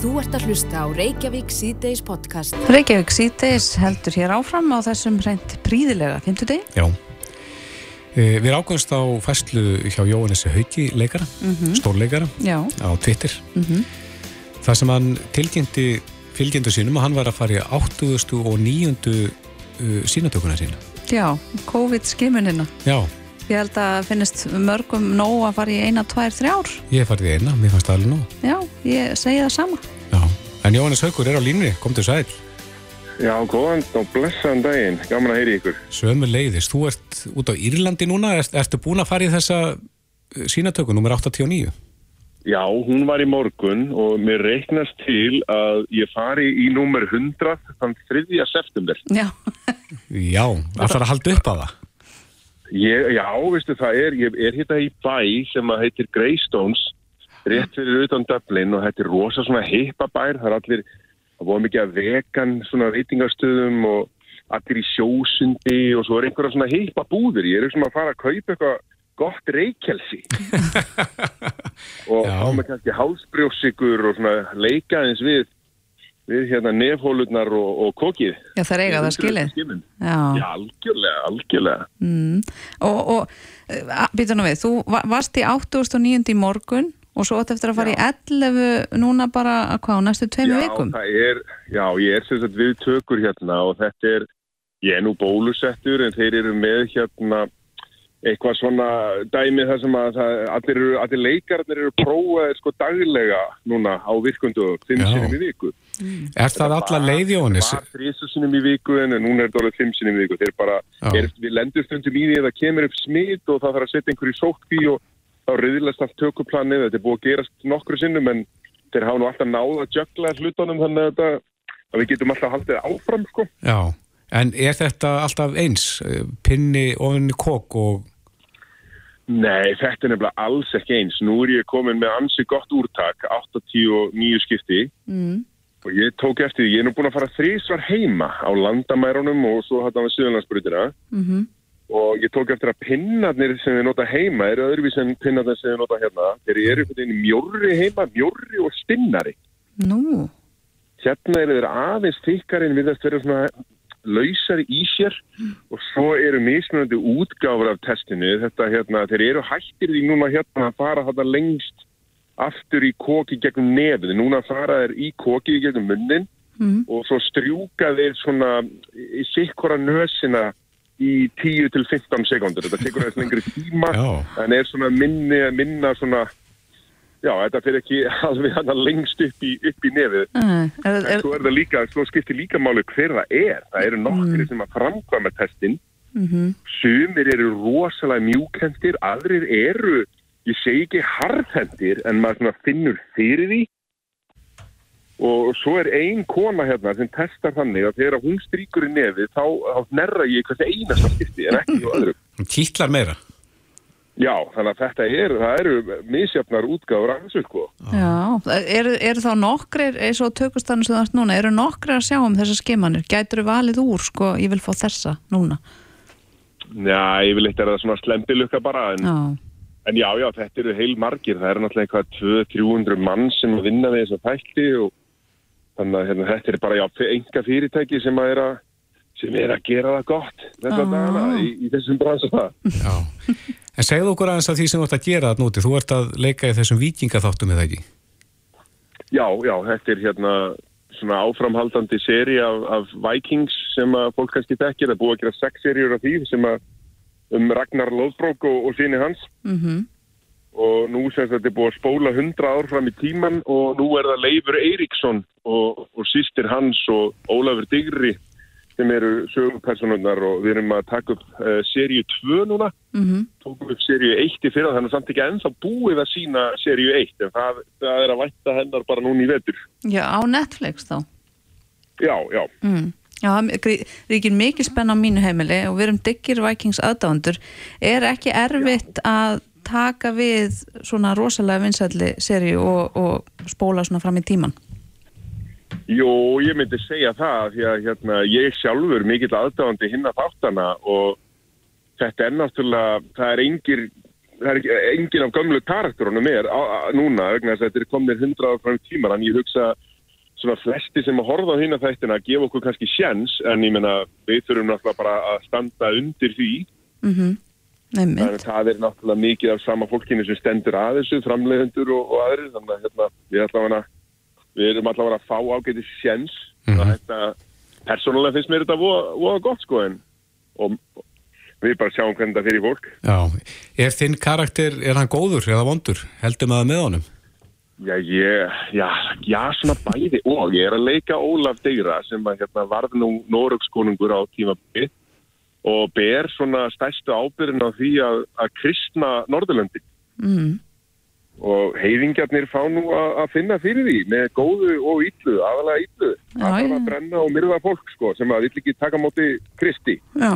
Þú ert að hlusta á Reykjavík C-Days podcast. Reykjavík síðdeis heldur hér áfram á þessum reynd príðilega 50 degi. Já. Eh, Við ákvæmst á fæslu hjá Jóhannessi Hauki leikara, stórleikara Já, á Twitter. Það sem hann tilkynnti fylgjendur sínum að hann var að fara í 80. og 9. Uh, sínatökuna sína. já, COVID-skimunina. Já, Ég held að finnist mörgum nóg að fara í eina, tvær, þrjár. ég farið í eina, mér fannst það alveg nú. Já, ég segi það sama. Já. En Jóhannes Haukur er á línni, kom til sæl. Já, góðan og blessaðan daginn. Gaman að heyri ykkur. Sömu leiðist, þú ert út á Írlandi núna, Ert, ertu búin að fara í þessa uh, sínatöku, nummer 89? Já, hún var í morgun og mér reiknast til að ég fari í númer 100 þann 3. september. Já, Já, það þarf að halda upp á það. Ég, já, veistu það er, ég er hérna í bæ sem að heitir Greystones, rétt fyrir utan Dublin og þetta er rosa svona hippa bær, það er allir, það voru mikið að vegan svona veitingastöðum og allir í sjósundi og svo er einhverja svona hippa búður, ég er ekki að fara að kaupa eitthvað gott reykjelsi og þá með kannski hálsbrjósikur og svona leika eins við við hérna nefhólurnar og, og kokið. já það er eiga það skilið. Já, Já, algjörlega, algjörlega. mm. og, og býta nú við, þú va- varst í 8.9. í morgun og svo átt eftir að fara í 11 núna bara, hvað, á næstu tveimu vikum? það er, já, ég er sem sagt við tökur hérna og þetta er, ég er nú bólusettur en þeir eru með hérna eitthvað svona dæmi þar sem að það, allir, eru, allir leikarnir eru prófaðir sko daglega núna á virkundu fimm Já. sinnum í viku. Er það alla leið, Jóhannes? Það var þrísu sinnum í viku en núna er þetta alveg fimm sinnum í viku. Þeir bara, er, við lendur stundum í því að það kemur upp smit og það þarf að setja einhverju sótkví og þá reyðilegst allt tökuplanið. Þetta er búið að gerast nokkru sinnum en þeir hafa nú alltaf náð að jökla hlutunum þannig að, þetta, að við getum alltaf haldið áfram sko. Já, en er þetta alltaf eins? Pinni ofinni kók og... Nei, þetta er nefnilega alls ekki eins. Nú er ég komin með ansi gott úrtak, 89 skipti Mm. og ég tók eftir því, ég er nú búin að fara þrísvar heima á landamærunum og svo hætti hann við Suðurlandsbrutina Mm og ég tók eftir að pinnarnir sem þið nota heima eru öðruvís en pinnarnir sem þið nota hérna. Þeir eru mjórri heima, mjórri og stinnari. Nú, Hérna eru þeir aðeins þykkari en við þess vera svona lausari í sér og svo eru mismunandi útgáfur af testinu. Þetta hérna, þeir eru hættir því núna hérna að fara þetta lengst aftur í koki gegnum nefið. Núna fara þeir í koki gegnum munnin mm. og svo strjúka þeir svona í sikkora nösina í 10 til 15 sekundur. Þetta tekur aðeins lengri tíma Já. en er svona minni, minna svona já, þetta fyrir ekki alveg hann lengst upp í, upp í nefið. er, er, En svo er það líka, svo skiptir líka máli hver það er. Það eru nokkri sem að framkvæma testin. mm Sumir eru rosalega mjúkendir, aðrir eru, ég segi ekki harðhendir, en maður finnur fyrir því. Og svo er ein kona hérna sem testar þannig að þegar hún stríkur í nefið þá, þá nærra ég hvert einasta skipti en ekki á öðrum. Kýtlar meira? Já, þannig að þetta er, það eru misjafnar útgáður af þessu sko. Já, eru, eru þá nokkrir eins og tökustanum sem það ert núna, eru nokkrir að sjá um þessar skimanir? Gætur valið úr, sko, ég vil fá þessa núna? Já, yfirleitt er það svona slembilukka bara en Já, En já, já, þetta eru heil margir. Það eru náttúrulega eitthvað 200-300 mann sem að vinna við þessa þætti og þannig að hérna, þetta er bara, já, enga fyrirtæki sem að er að, sem er að gera það gott þessa Ah. dagana í, í þessum bransa. Já. En segðu okkur aðeins að því sem þú ert að gera það núti, þú ert að leika í þessum vikingaþáttum eða ekki? Já, já, þetta er hérna svona áframhaldandi seri af, af Vikings sem að fólk kannski þekkir. Það er búið að gera sex seríur af því sem að um Ragnar Lóðbrók og, og síni hans. mhm, og nú sem þetta er búið að spóla 100 ár fram í tíman og nú er það Leifur Eiríksson og, og sýstir hans og Ólafur Digri sem eru sögupersonunnar og við erum að taka upp uh, seríu 2 núna mhm, tókum upp seríu 1 í fyrra þannig samt ekki ennþá búið að sína seríu 1 en það, það er að vætta hennar bara núna í vetur já, á Netflix þá. já, já, Mm. Já, það ríkir mikið spenn á mínu heimili og við erum diggir Vikings aðdándur. Er ekki erfitt að taka við svona rosalega vinsælli seri og, og spóla svona fram í tíman? Jó, ég myndi segja það því að hérna, ég sjálfur mikill aðdáðandi hinna þáttana og þetta er náttúrulega, það er engir það er engin af gömlu karakterunum er á, á, núna, vegna þess að þetta er komnir hundra ára fram í tímar, en ég hugsa svona flesti sem að horfa á hína þættina að gefa okkur kannski sjens, en ég menna við þurfum náttúrulega bara að standa undir því. Mm Þannig að það er náttúrulega mikið af sama fólkinu sem stendur að þessu, framleiðendur og, og aðri, þannig að hérna, við, allavega, við erum allavega að fá ágæti sjens mm -hmm. þetta, persónulega finnst mér þetta voða, gott sko en og, við bara sjáum hvernig þetta fyrir fólk Já, er þinn karakter, er hann góður eða vondur? Heldum að með honum? Já, ég, já, já, svona bæði og ég er að leika Ólaf Deira sem að hérna, varð nú Norökskonungur á tíma bytt og ber svona stærstu ábyrðin á því að, að kristna Norðurlöndi mm. Og heiðingjarnir fá nú að, finna fyrir því með góðu og yllu, aðalega yllu að að brenna og myrða fólk sko sem að vill ekki taka móti kristi. Já,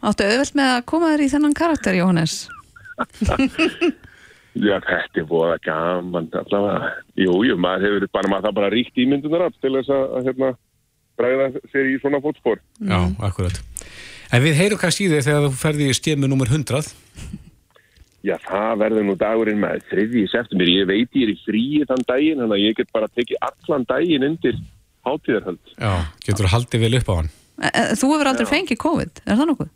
áttu auðvelt með að koma þér í þennan karakter Jóhannes? Já, þetta er búið að gaman allavega, jú, jú, maður hefur bara maður það bara ríkt ímyndunar til þess að, að hérna, bræða sér í svona fótspór Já, akkurat. En við heyrum kannski í þig þegar þú ferði í stjemi nr. 100. Já, það verður nú dagurinn með þriði í september. Ég veit ég er í fríi þann daginn, þannig að ég get bara tekið allan daginn undir hátíðarhald. Já, getur þú haldið vel upp á hann? E, e, þú hefur aldrei Já. fengið COVID, er það nokkuð?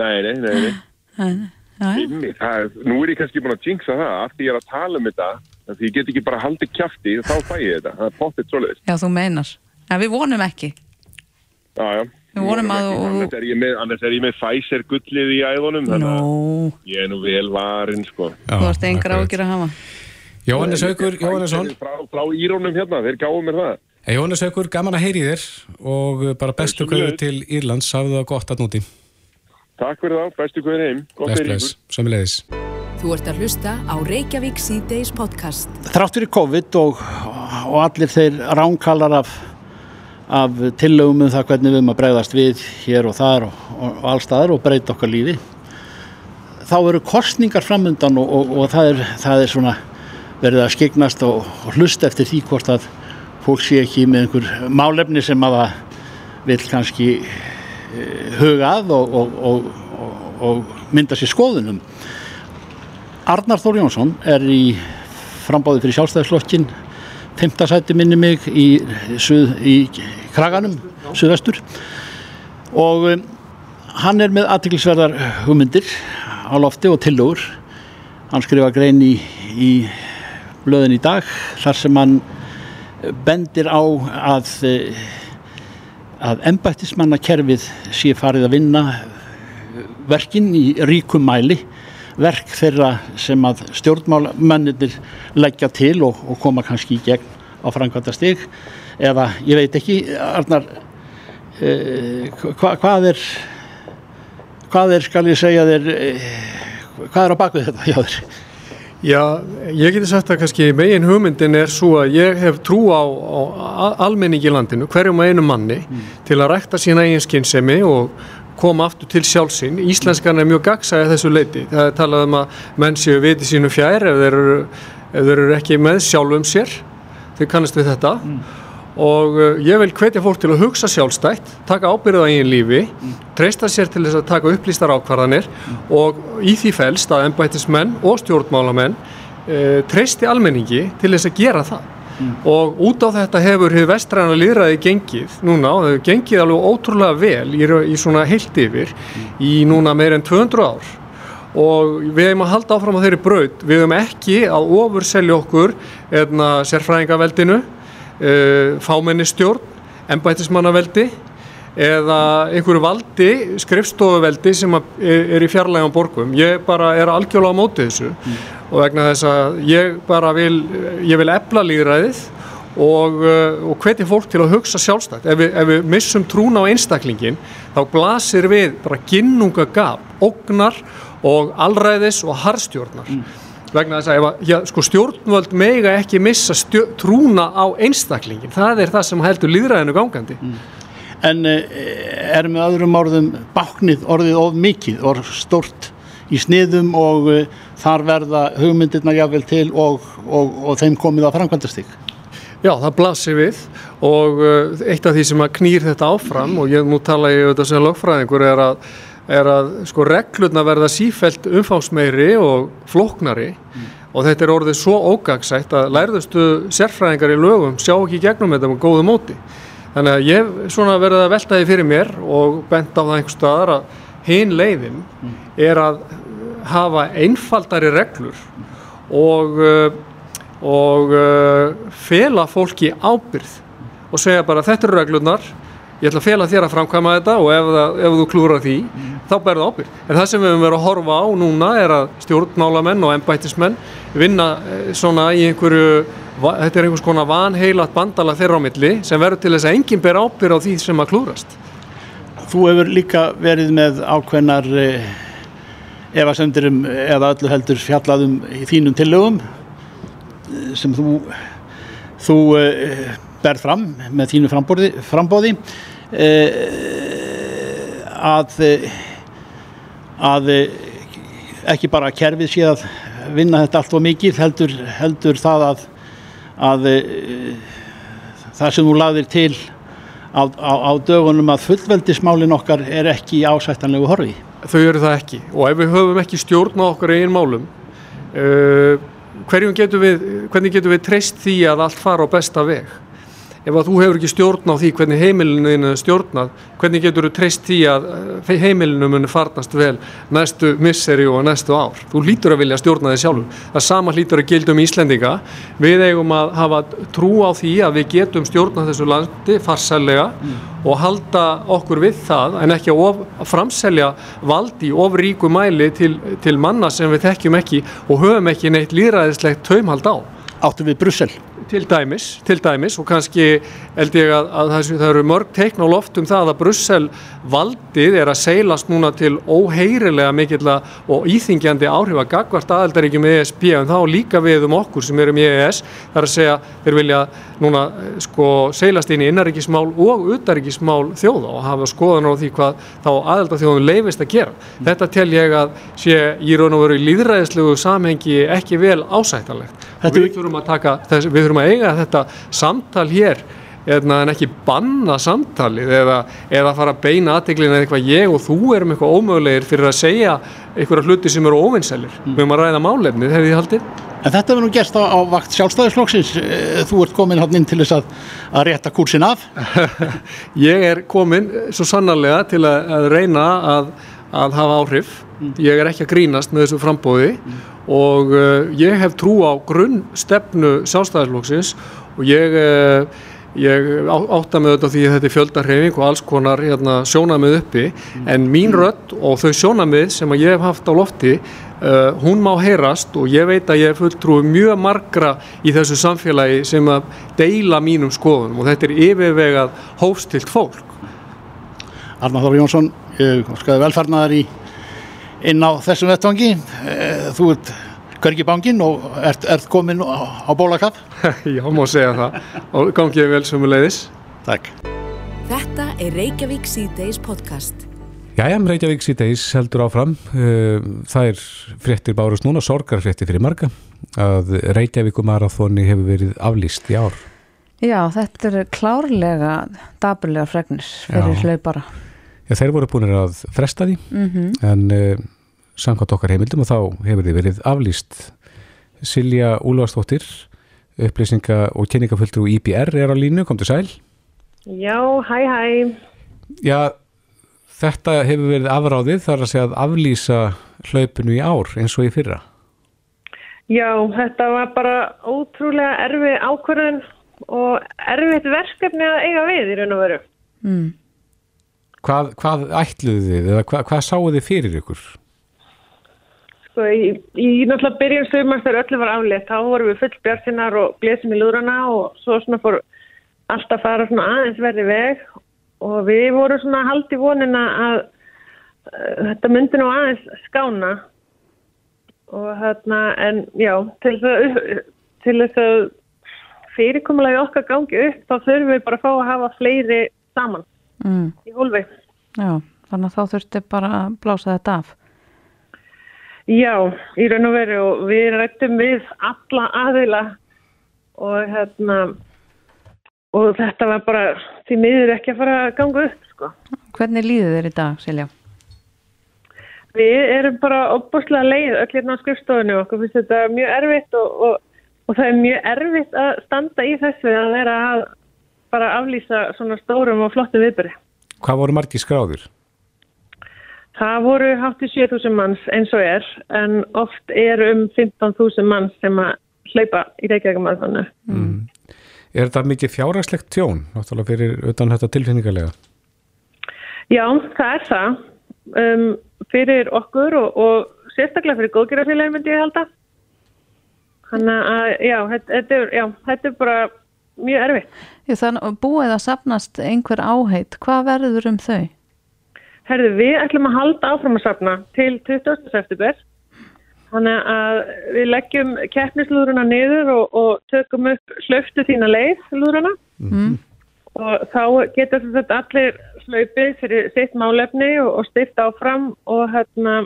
Nei, nei, nei, nei. Inni, er, nú er ég kannski búin að jinxa það af því ég er að tala um þetta því ég get ekki bara haldið kæfti þá fæ ég þetta, það er pottitt svoleiðis Já, þú meinar, en við vonum ekki Já, já Við vorum að... Annars er ég með, með Pfizer gullið í æðunum, þannig að no. ég er nú vel varinn, sko. Já, Þú ert engar ágjur að hafa. Jóhannes Haugur, Jóhannesson. Frá, frá írónum hérna, þeir gáðu mér það. Jóhannes Haugur, gaman að heyri þér og bara bestu kvöðu til Írlands, hafðu það gott að núti. Takk fyrir þá, bestu kvöðu heim. Bless, bless, sömulegis. Þú ert að hlusta á Reykjavík C-Days podcast. Þráttur í COVID og, og allir þeir ránkallar af af tillögum um það hvernig við erum að bregðast við hér og þar og, og, og allstaðar og breyta okkar lífi. Þá eru kostningar framöndan og, og það, er, það er svona verið að skeignast og hlusta eftir því hvort að fólk sé ekki með einhver málefni sem að það vil kannski uh, hugað og mynda sér skoðunum. Arnar Þór Jónsson er í frambáði fyrir sjálfstæðislokkin fymtasæti minni mig í, suð, í Kraganum, suðvestur. Og um, hann er með aðtiklisverðar hugmyndir á lofti og tillögur. Hann skrifa grein í, í blöðin í dag þar sem hann bendir á að að embættismannakerfið sé farið að vinna verkinn í ríkum mæli verk þeirra sem að stjórnmálmennir leggja til og, og koma kannski í gegn á framkvæmda stig eða ég veit ekki Arnar eh, hva, hvað er hvað er skal ég segja þér eh, hvað er á bakvið þetta hjá þér? Já, ég geti sagt að kannski megin hugmyndin er svo að ég hef trú á, á almenningi í landinu, hverjum og einu manni mm. til að rækta sína eigin skinnsemi og koma aftur til sjálfsinn. Íslenskan er mjög gagsæði þessu leiti. Það er talað um að menn séu viti sínu fjær ef þeir eru, ef þeir eru ekki með sjálfum sér. Þau kannast við þetta. Mm. Og uh, ég vil hvetja fólk til að hugsa sjálfstætt, taka ábyrðu á eigin lífi, mm. treysta sér til þess að taka upplýstar ákvarðanir mm. og í því fælst að ennbættismenn og stjórnmálamenn uh, treysti almenningi til þess að gera það mm. og út á þetta hefur hefur vestræna líðræði gengið núna og hefur gengið alveg ótrúlega vel í, í svona heilt yfir mm. í núna meir en 200 ár og við hefum að halda áfram á þeirri braud við hefum ekki að ofur selja okkur hérna, sérfræðingaveldinu uh, fámennistjórn embætismannaveldi eða einhverju valdi, skrifstofuveldi sem er í fjarlægum borgum. Ég bara er algjörlega á mótið þessu mm. og vegna þess að ég bara vil, ég vil efla líðræðið og, uh, og hveti fólk til að hugsa sjálfstætt. Ef við, ef við missum trún á einstaklingin þá blasir við bara ginnunga gaf, ognar og allræðis og harðstjórnar. Mm. Vegna þess að ef, já, sko, stjórnvöld mega ekki missa stjó, trúna á einstaklingin. Það er það sem heldur líðræðinu gangandi. Mm en eh, er með öðrum orðum báknið orðið of mikið og stort í sniðum og uh, þar verða hugmyndirna jáfnvel til og, og, og þeim komið að framkvæmdastík. Já, það blasir við og uh, eitt af því sem að knýr þetta áfram og ég nú tala ég auðvitað sem lögfræðingur er að er að sko reglurna verða sífælt umfangsmeiri og flóknari og þetta er orðið svo ógagsætt að lærðustu sérfræðingar í lögum sjá ekki gegnum þetta með góðu móti. Þannig að ég svona verði að velta því fyrir mér og bent á það einhver staðar að hinn leiðin er að hafa einfaldari reglur og, uh, og uh, fela fólki ábyrð og segja bara þetta eru reglurnar ég ætla að fela þér að framkvæma þetta og ef, það, ef þú klúrar því mm. þá berðu ábyrg. En það sem við höfum verið að horfa á núna er að stjórnmálamenn og ennbættismenn vinna eh, svona í einhverju, þetta er einhvers konar vanheilat bandala þeirra á milli sem verður til þess að enginn ber ábyrg á því sem að klúrast. Þú hefur líka verið með ákveðnar eh, efasendurum eða öllu heldur fjallaðum í þínum tillögum eh, sem þú, þú berð fram með þínu frambóði, að að ekki bara kerfið sé að vinna þetta allt og mikið heldur, heldur það að, að það sem þú laðir til á, á, á dögunum að fullveldismálin okkar er ekki í ásættanlegu horfi. Þau eru það ekki og ef við höfum ekki stjórn á okkar einn málum uh, getur við, hvernig getur við treyst því að allt fara á besta veg? Ef að þú hefur ekki stjórn á því hvernig heimilinu er stjórnað, hvernig getur þú treyst því að eh, heimilinu muni farnast vel næstu misseri og næstu ár. Þú hlýtur að vilja stjórna þig sjálfur. Það sama hlýtur að gildum Íslendinga. Við eigum að hafa trú á því að við getum stjórnað þessu landi farsælega mm. og halda okkur við það en ekki að, of, að framselja valdi of ríku mæli til, til manna sem við þekkjum ekki og höfum ekki neitt líraðislegt taumhald á. Áttu við Brussel? Til dæmis, til dæmis og kannski held ég að, að það, eru mörg teikn á loft um það að Brussel valdið er að seilast núna til óheirilega mikill og íþingjandi áhrif að gagvart aðeldaríkjum ESB en þá líka við um okkur sem erum í EES þar að segja þeir vilja núna sko seilast inn í innaríkismál og utaríkismál þjóða og hafa skoðan á því hvað þá aðeldaþjóðun leifist að gera. Mm. Þetta tel ég að sé í raun og veru líðræðislegu samhengi ekki vel ásættanlegt. Við þurfum að taka þess, við þurfum að eiga þetta samtal hér hérna, en ekki banna samtalið eða, eða fara að beina aðteglina eða eitthvað ég og þú erum eitthvað ómögulegir fyrir að segja einhverja hluti sem eru óvinnsælir mm. við erum að ræða málefnið, hefur þið haldið? En þetta verður nú gerst á, á vakt sjálfstæðisflokksins eh, þú ert komin hann inn til þess að, að rétta kursin af Ég er komin svo sannarlega til að, að reyna að, að hafa áhrif mm. ég er ekki að grínast með þessu frambóði mm og uh, ég hef trú á grunnstefnu sjálfstæðarflokksins og ég, uh, ég átta með þetta því að þetta er fjöldarhefing og alls konar hérna, sjónamið uppi mm. en mín rött og þau sjónamið sem ég hef haft á lofti uh, hún má heyrast og ég veit að ég fulltrúið mjög margra í þessu samfélagi sem að deila mínum skoðunum og þetta er yfirvegað hófstilt fólk Þóri Jónsson, ég skaði velfarnar í inn á þessum vettvangi. Eh, þú ert hvergi bangin og ert, ert komin á, á bólakaf. Já, má segja það og gangið vel sem við leiðis. Takk. Þetta er Reykjavík C-Days podcast. Jæja, Reykjavík C-Days heldur áfram. Eh, það er fréttir bárust núna, sorgarfréttir fyrir marga að Reykjavíkumarathoni hefur verið aflýst í ár. Já, þetta er klárlega daburlega fregnir fyrir hlaupara. Já, þeir voru búin að fresta því mm -hmm. en uh, samkvæmt okkar heimildum og þá hefur þið verið aflýst. Silja Úlvarsdóttir upplýsinga og kynningafulltrú IBR er á línu, kom til sæl. Já, hæ hæ. Já, þetta hefur verið afráðið þar að segja að aflýsa hlaupinu í ár eins og í fyrra. Já, þetta var bara ótrúlega erfið ákvörðun og erfiðt verkefni að eiga við í raun og veru. Mm. Hvað, hvað ætluðu þið eða hvað, hvað sáu þið fyrir ykkur? Sko í, í náttúrulega byrjun sögumar þegar öllu var aflétt þá vorum við full björnsinnar og blésum í lúðrana og svo svona fór alltaf fara svona aðeins verði veg og við vorum svona haldi vonina að uh, þetta myndi nú aðeins skána og hérna en já til þess að fyrirkomulegi okkar gangi upp þá þurfum við bara að fá að hafa fleiri saman mm. í hólfi. Já, þannig að þá þurfti bara að blása þetta af. Já, í raun og veru og við rættum við alla aðila og hérna og þetta var bara því miður ekki að fara að ganga upp sko. Hvernig líður þér í dag, Silja? við erum bara opbúslega leið öll hérna á skrifstofunni og okkur finnst þetta mjög erfitt og, og, og það er mjög erfitt að standa í þessu að vera að bara aflýsa svona stórum og flottum viðbyrði. Hvað voru margi skráður? Það voru hátt í 7000 manns eins og er en oft er um 15.000 manns sem að hlaupa í Reykjavík-marathonu. Mm. Er þetta mikið fjárhagslegt tjón, náttúrulega fyrir utan þetta tilfinningarlega? Já, það er það. Um, fyrir okkur og, og sérstaklega fyrir góðgerðarfélagi myndi ég halda. Þannig að, já, þetta er, já, þetta er bara mjög erfitt. Já, þannig búið að sapnast einhver áheit. Hvað verður um þau? Herðu, við ætlum að halda áfram að sapna til 20. september. Þannig að við leggjum keppnislúðuruna niður og, og tökum upp hlöftu þína leið lúðuruna. Mm. Og þá getur þetta allir hlaupið fyrir sitt málefni og, og styrt áfram og hérna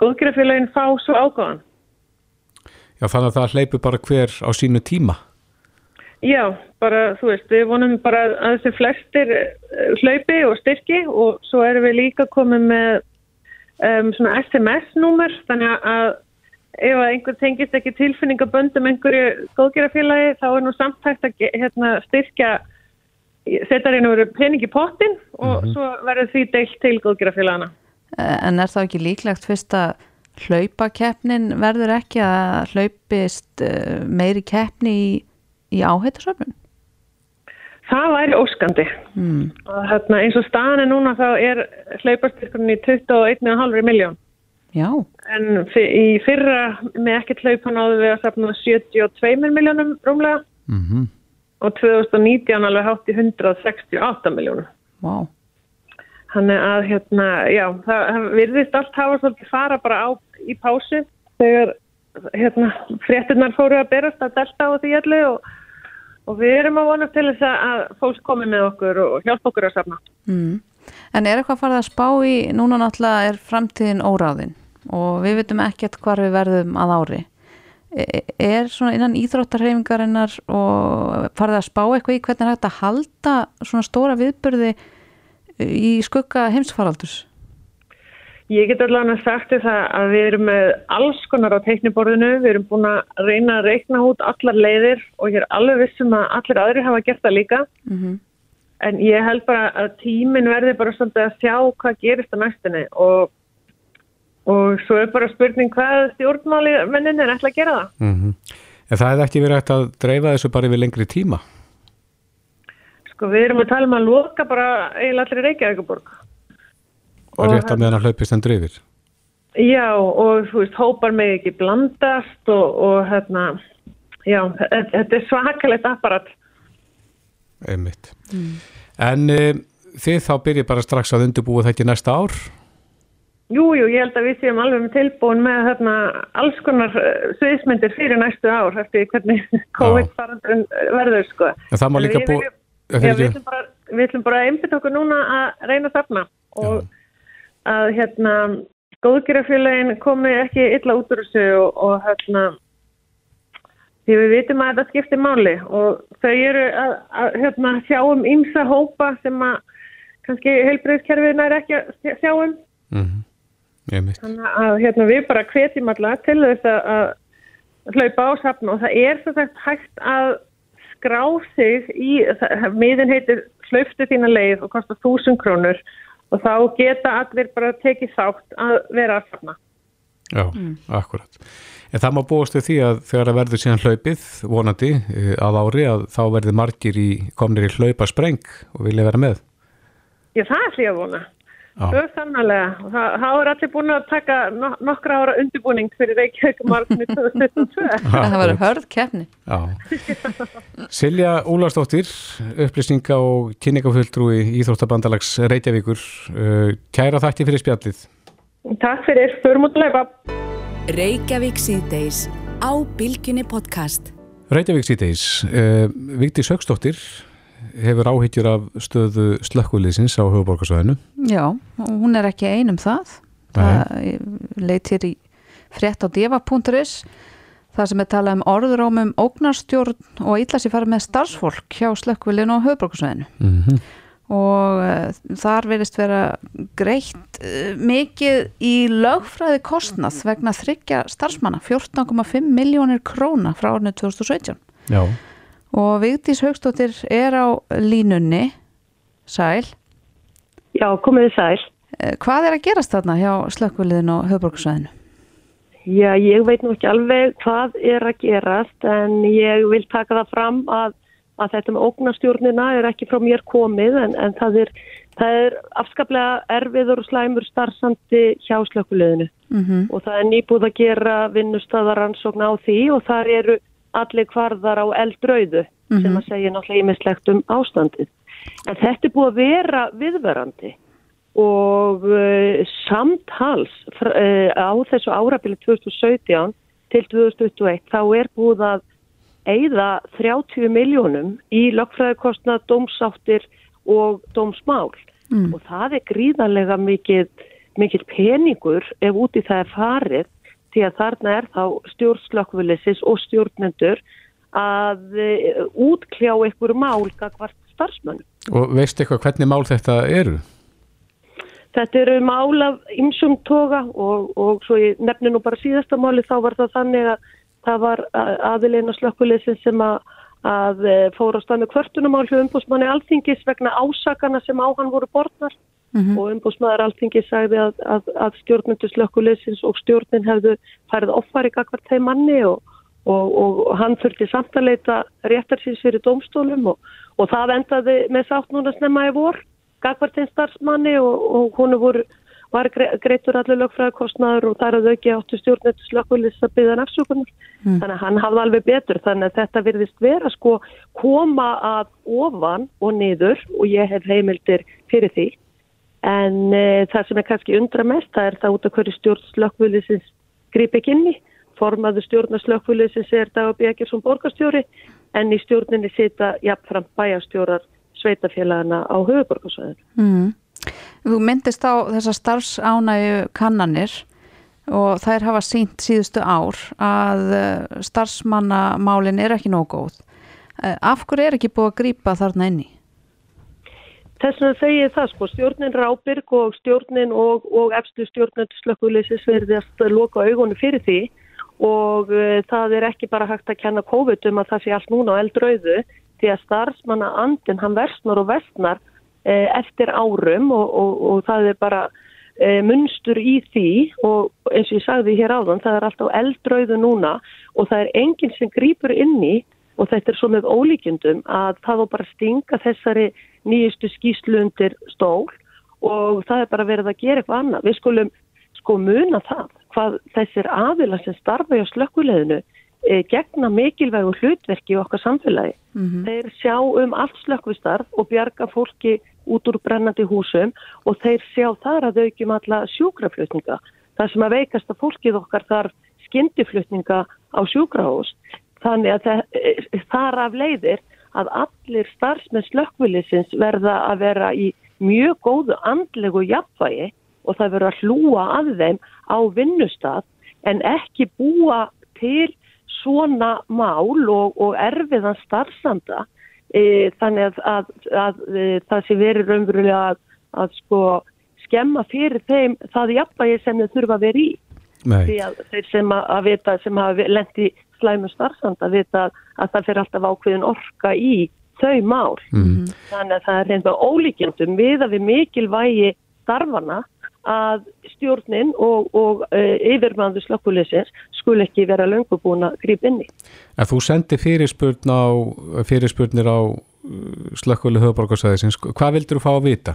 góðgerðarfélagin fá svo ágáðan. Já, þannig að það hleypu bara hver á sínu tíma? Já, bara, þú veist, við vonum bara að þessi flestir hlaupi og styrki og svo erum við líka komið með um, svona SMS-númer, þannig að ef einhver tengist ekki tilfinningaböndum einhverju góðgerðarfélagi þá er nú samtækt að hérna, styrkja setja reynu verið pening í pottin og mm -hmm. svo verður því deilt til góðgerðarfélagana. En er það ekki líklegt fyrst að hlaupakeppnin verður ekki að hlaupist meiri keppni í, í áhættasöfnun? Það væri óskandi. Mm. Hérna, eins og staðan er núna þá er hlaupastyrkunni í 21,5 miljón. Já. En í fyrra með ekkert hlaupan áður við að safna 72 miljónum rúmlega mm -hmm. og 2019 alveg hátt í 168 miljónum. Wow. Þannig að hérna, já, það virðist allt hafa svolítið fara bara á í pásu þegar hérna fréttinnar fóru að berast að delta á því allir og, og við erum að vona til þess að fólk komi með okkur og hjálpa okkur að safna. Mm. En er eitthvað farið að spá í, núna náttúrulega er framtíðin óráðin og við veitum ekkert hvar við verðum að ári. Er svona innan íþróttarhefingarinnar og farið að spá eitthvað í hvernig er hægt að halda svona stóra viðbyrði í skugga heimsfaraldurs? Ég get allavega sagt það að við erum með alls konar á teikniborðinu, við erum búin að reyna að reikna út allar leiðir og ég er alveg vissum að allir aðri hafa gert það líka. Mm -hmm. En ég held bara að tímin verði bara svolítið að sjá hvað gerist á næstinni og, og svo er bara spurning hvað stjórnmáli mennin er ætla að gera það. Mm -hmm. En það hefði ekki verið hægt að dreifa þessu bara yfir lengri tíma? Sko við erum að tala um að loka bara eiginlega allir Reykjavíkuborg. Og rétt að meðan að hlaupist en drifir? Já og þú veist hópar með ekki blandast og, og hérna, já þetta er svakalegt apparat. Einmitt. Mm. En e, þið þá byrjið bara strax að undirbúa það ekki næsta ár? Jújú, jú, ég held að við séum alveg með tilbúin með hérna, alls konar sviðismyndir fyrir næstu ár eftir hvernig COVID-farandun verður sko. En það má líka búið... Við ætlum bara, bara að einbita okkur núna að reyna að safna og Já. Að hérna góðgerðarfélagin komi ekki illa út úr þessu og, og hérna því við vitum að þetta skiptir máli og þau eru að, að hérna, sjá um ymsa hópa sem að kannski heilbreyðskerfið nær ekki að sjá um mm -hmm. þannig að hérna, við bara hvetjum alltaf til þess að, að hlaupa á safn og það er svo sagt hægt að skrá sig í, miðin heitir hlauftu þína leið og kostar þúsund krónur og þá geta allir bara tekið þátt að vera að safna Já, mm. akkurat En það má búast við því að þegar það verður síðan hlaupið, vonandi, að ári að þá verður margir í, komnir í hlaupaspreng og vilja vera með. Já, það er því að vona. Það er sannlega. Það er allir búin að taka nokkra ára undirbúning fyrir Reykjavíkumarkni 2022. Það var hörð kefni. Já. Silja Úlarsdóttir, upplýsninga og kynningaföldrúi Íþróttabandalags Reykjavíkur. Kæra þakki fyrir spjallið. Takk fyrir. Förum út að leipa. Reykjavík síðdeis á Bilginni podcast. Reykjavík síðdeis. Uh, Vigdi Sögstóttir hefur áhyggjur af stöðu slökkuliðsins á höfuborgarsvæðinu. Já, hún er ekki einum það. Það leitir í frétt á diva.is það sem er talað um orðurómum ógnarstjórn og sér fara með starfsfólk hjá slökkvilinu á höfuborgarsvæðinu. Mm -hmm. og uh, þar verist vera greitt uh, mikið í lögfræði kostnað vegna þryggja starfsmanna 14,5 miljónir króna frá árinu 2017 Já, og Vigdís Haugstóttir er á línunni Sæl, Já, komið þið sæl. uh, hvað er að gerast þarna hjá slökkviliðin og höfbruksvæðinu? Já, ég veit nú ekki alveg hvað er að gerast en ég vil taka það fram að, að þetta með ógnastjórnina er ekki frá mér komið en, en það, er, það er afskaplega erfiður og slæmur starfsandi hjá slökkuleginu Mm og það er nýbúð að gera vinnustæðaransókn á því og þar eru allir kvarðar á eldrauðu sem að segja náttúrulega ímislegt um ástandið. En þetta er búið að vera viðverandi og uh, samtals uh, á þessu árabili 2017 til 2021 þá er búið að eigða 30 miljónum í lögfræðikostnað, dómsáttir og dómsmál Mm. og það er gríðarlega mikið, mikið peningur ef úti það er farið því að þarna er þá stjórnslökkvölisins og stjórnendur að uh, útkljá einhver mál gagvart starfsmönnum. og veistu eitthvað hvernig mál þetta eru? Þetta eru mál af ymsum toga og, og svo ég nefni nú bara síðasta máli þá var það þannig að það var aðilegna slökkulisin sem að, að eh, fóra á með kvörtunumál hjá umbúsmanni Alþingis vegna ásakana sem á hann voru borðnar og umbúsmaður Alþingis sagði að, að, að stjórnendur slökkulisins og stjórnin hefðu færið offari gagvart þeim manni og, og, og hann þurfti samt að leita réttarsins fyrir dómstólum og, og það endaði með sátt núna snemma í vor gagvart einn starfsmanni og, og hún voru, var gre greitur allir lögfræðarkostnaður og þar að auki áttu stjórnendur slökkulis að byggja nafnsökunar. Þannig að hann hafði alveg betur þannig að þetta virðist vera sko koma að ofan og niður og ég hef heimildir fyrir því en e, það sem er kannski undra mest það er það út af hverju stjórn slökkvölisins grip ekki inn í. Formaður stjórnar slökkvölisins er Dagur Bjækjarsson borgarstjóri en í stjórninni sita jafnfram bæjastjórar sveitafélagana á höfuborgarsvæðinu. Mm. Þú myndist á þessar starfsánægu kannanir og þær hafa sínt síðustu ár að eh, starfsmannamálin er ekki nóg góð. Eh, Af hverju er ekki búið að grípa þarna inni? Þess vegna segi ég það sko, stjórnin Rábyrg og stjórnin og, og efstu stjórnendur slökkuleysis verði að loka augunni fyrir því og uh, það er ekki bara hægt að kenna COVID um að það sé allt núna á eldrauðu því að starfsmanna andin hann versnar og versnar uh, eftir árum og, og, og það er bara uh, munstur í því og eins og ég sagði hér áðan það er alltaf eldrauðu núna og það er enginn sem grýpur inn í og þetta er svo með ólíkjendum að það var bara stinga þessari nýjustu skýslu undir stól og það er bara verið að gera eitthvað annað. Við skulum sko muna það hvað þessir aðila sem starfa hjá slökkuleginu e, gegna mikilvægu hlutverki í okkar samfélagi. Þeir sjá um allt slökkvistarf og bjarga fólki út úr brennandi húsum og þeir sjá þar að aukjum alla sjúkraflutninga. Það sem að veikast að fólkið okkar þarf skyndiflutninga á sjúkrahús. Þannig að það, e, þar af leiðir að allir starfsmenn slökkvilisins verða að vera í mjög góðu andlegu jafnvægi og það verður að hlúa að þeim á vinnustad en ekki búa til svona mál og, og erfiðan starfsanda e, þannig að, að, að, að það sé verið raunverulega að, að sko skemma fyrir þeim það jafnvægi sem þau þurfa að vera í. Nei. Því að þeir sem að, að vita sem hafa lendi slæmu starfsanda vita að það fyrir alltaf ákveðin orka í þau mál. Mm. Þannig að það er reynda ólíkjandum við að við mikilvægi starfana að stjórnin og, og uh, yfirmanðu slökkulisins skul ekki vera löngu búin að grípa inn í. En þú sendi fyrirspurn á, fyrirspurnir á slökkvölu höfuborgarsæðisins. Hvað vildur þú fá að vita?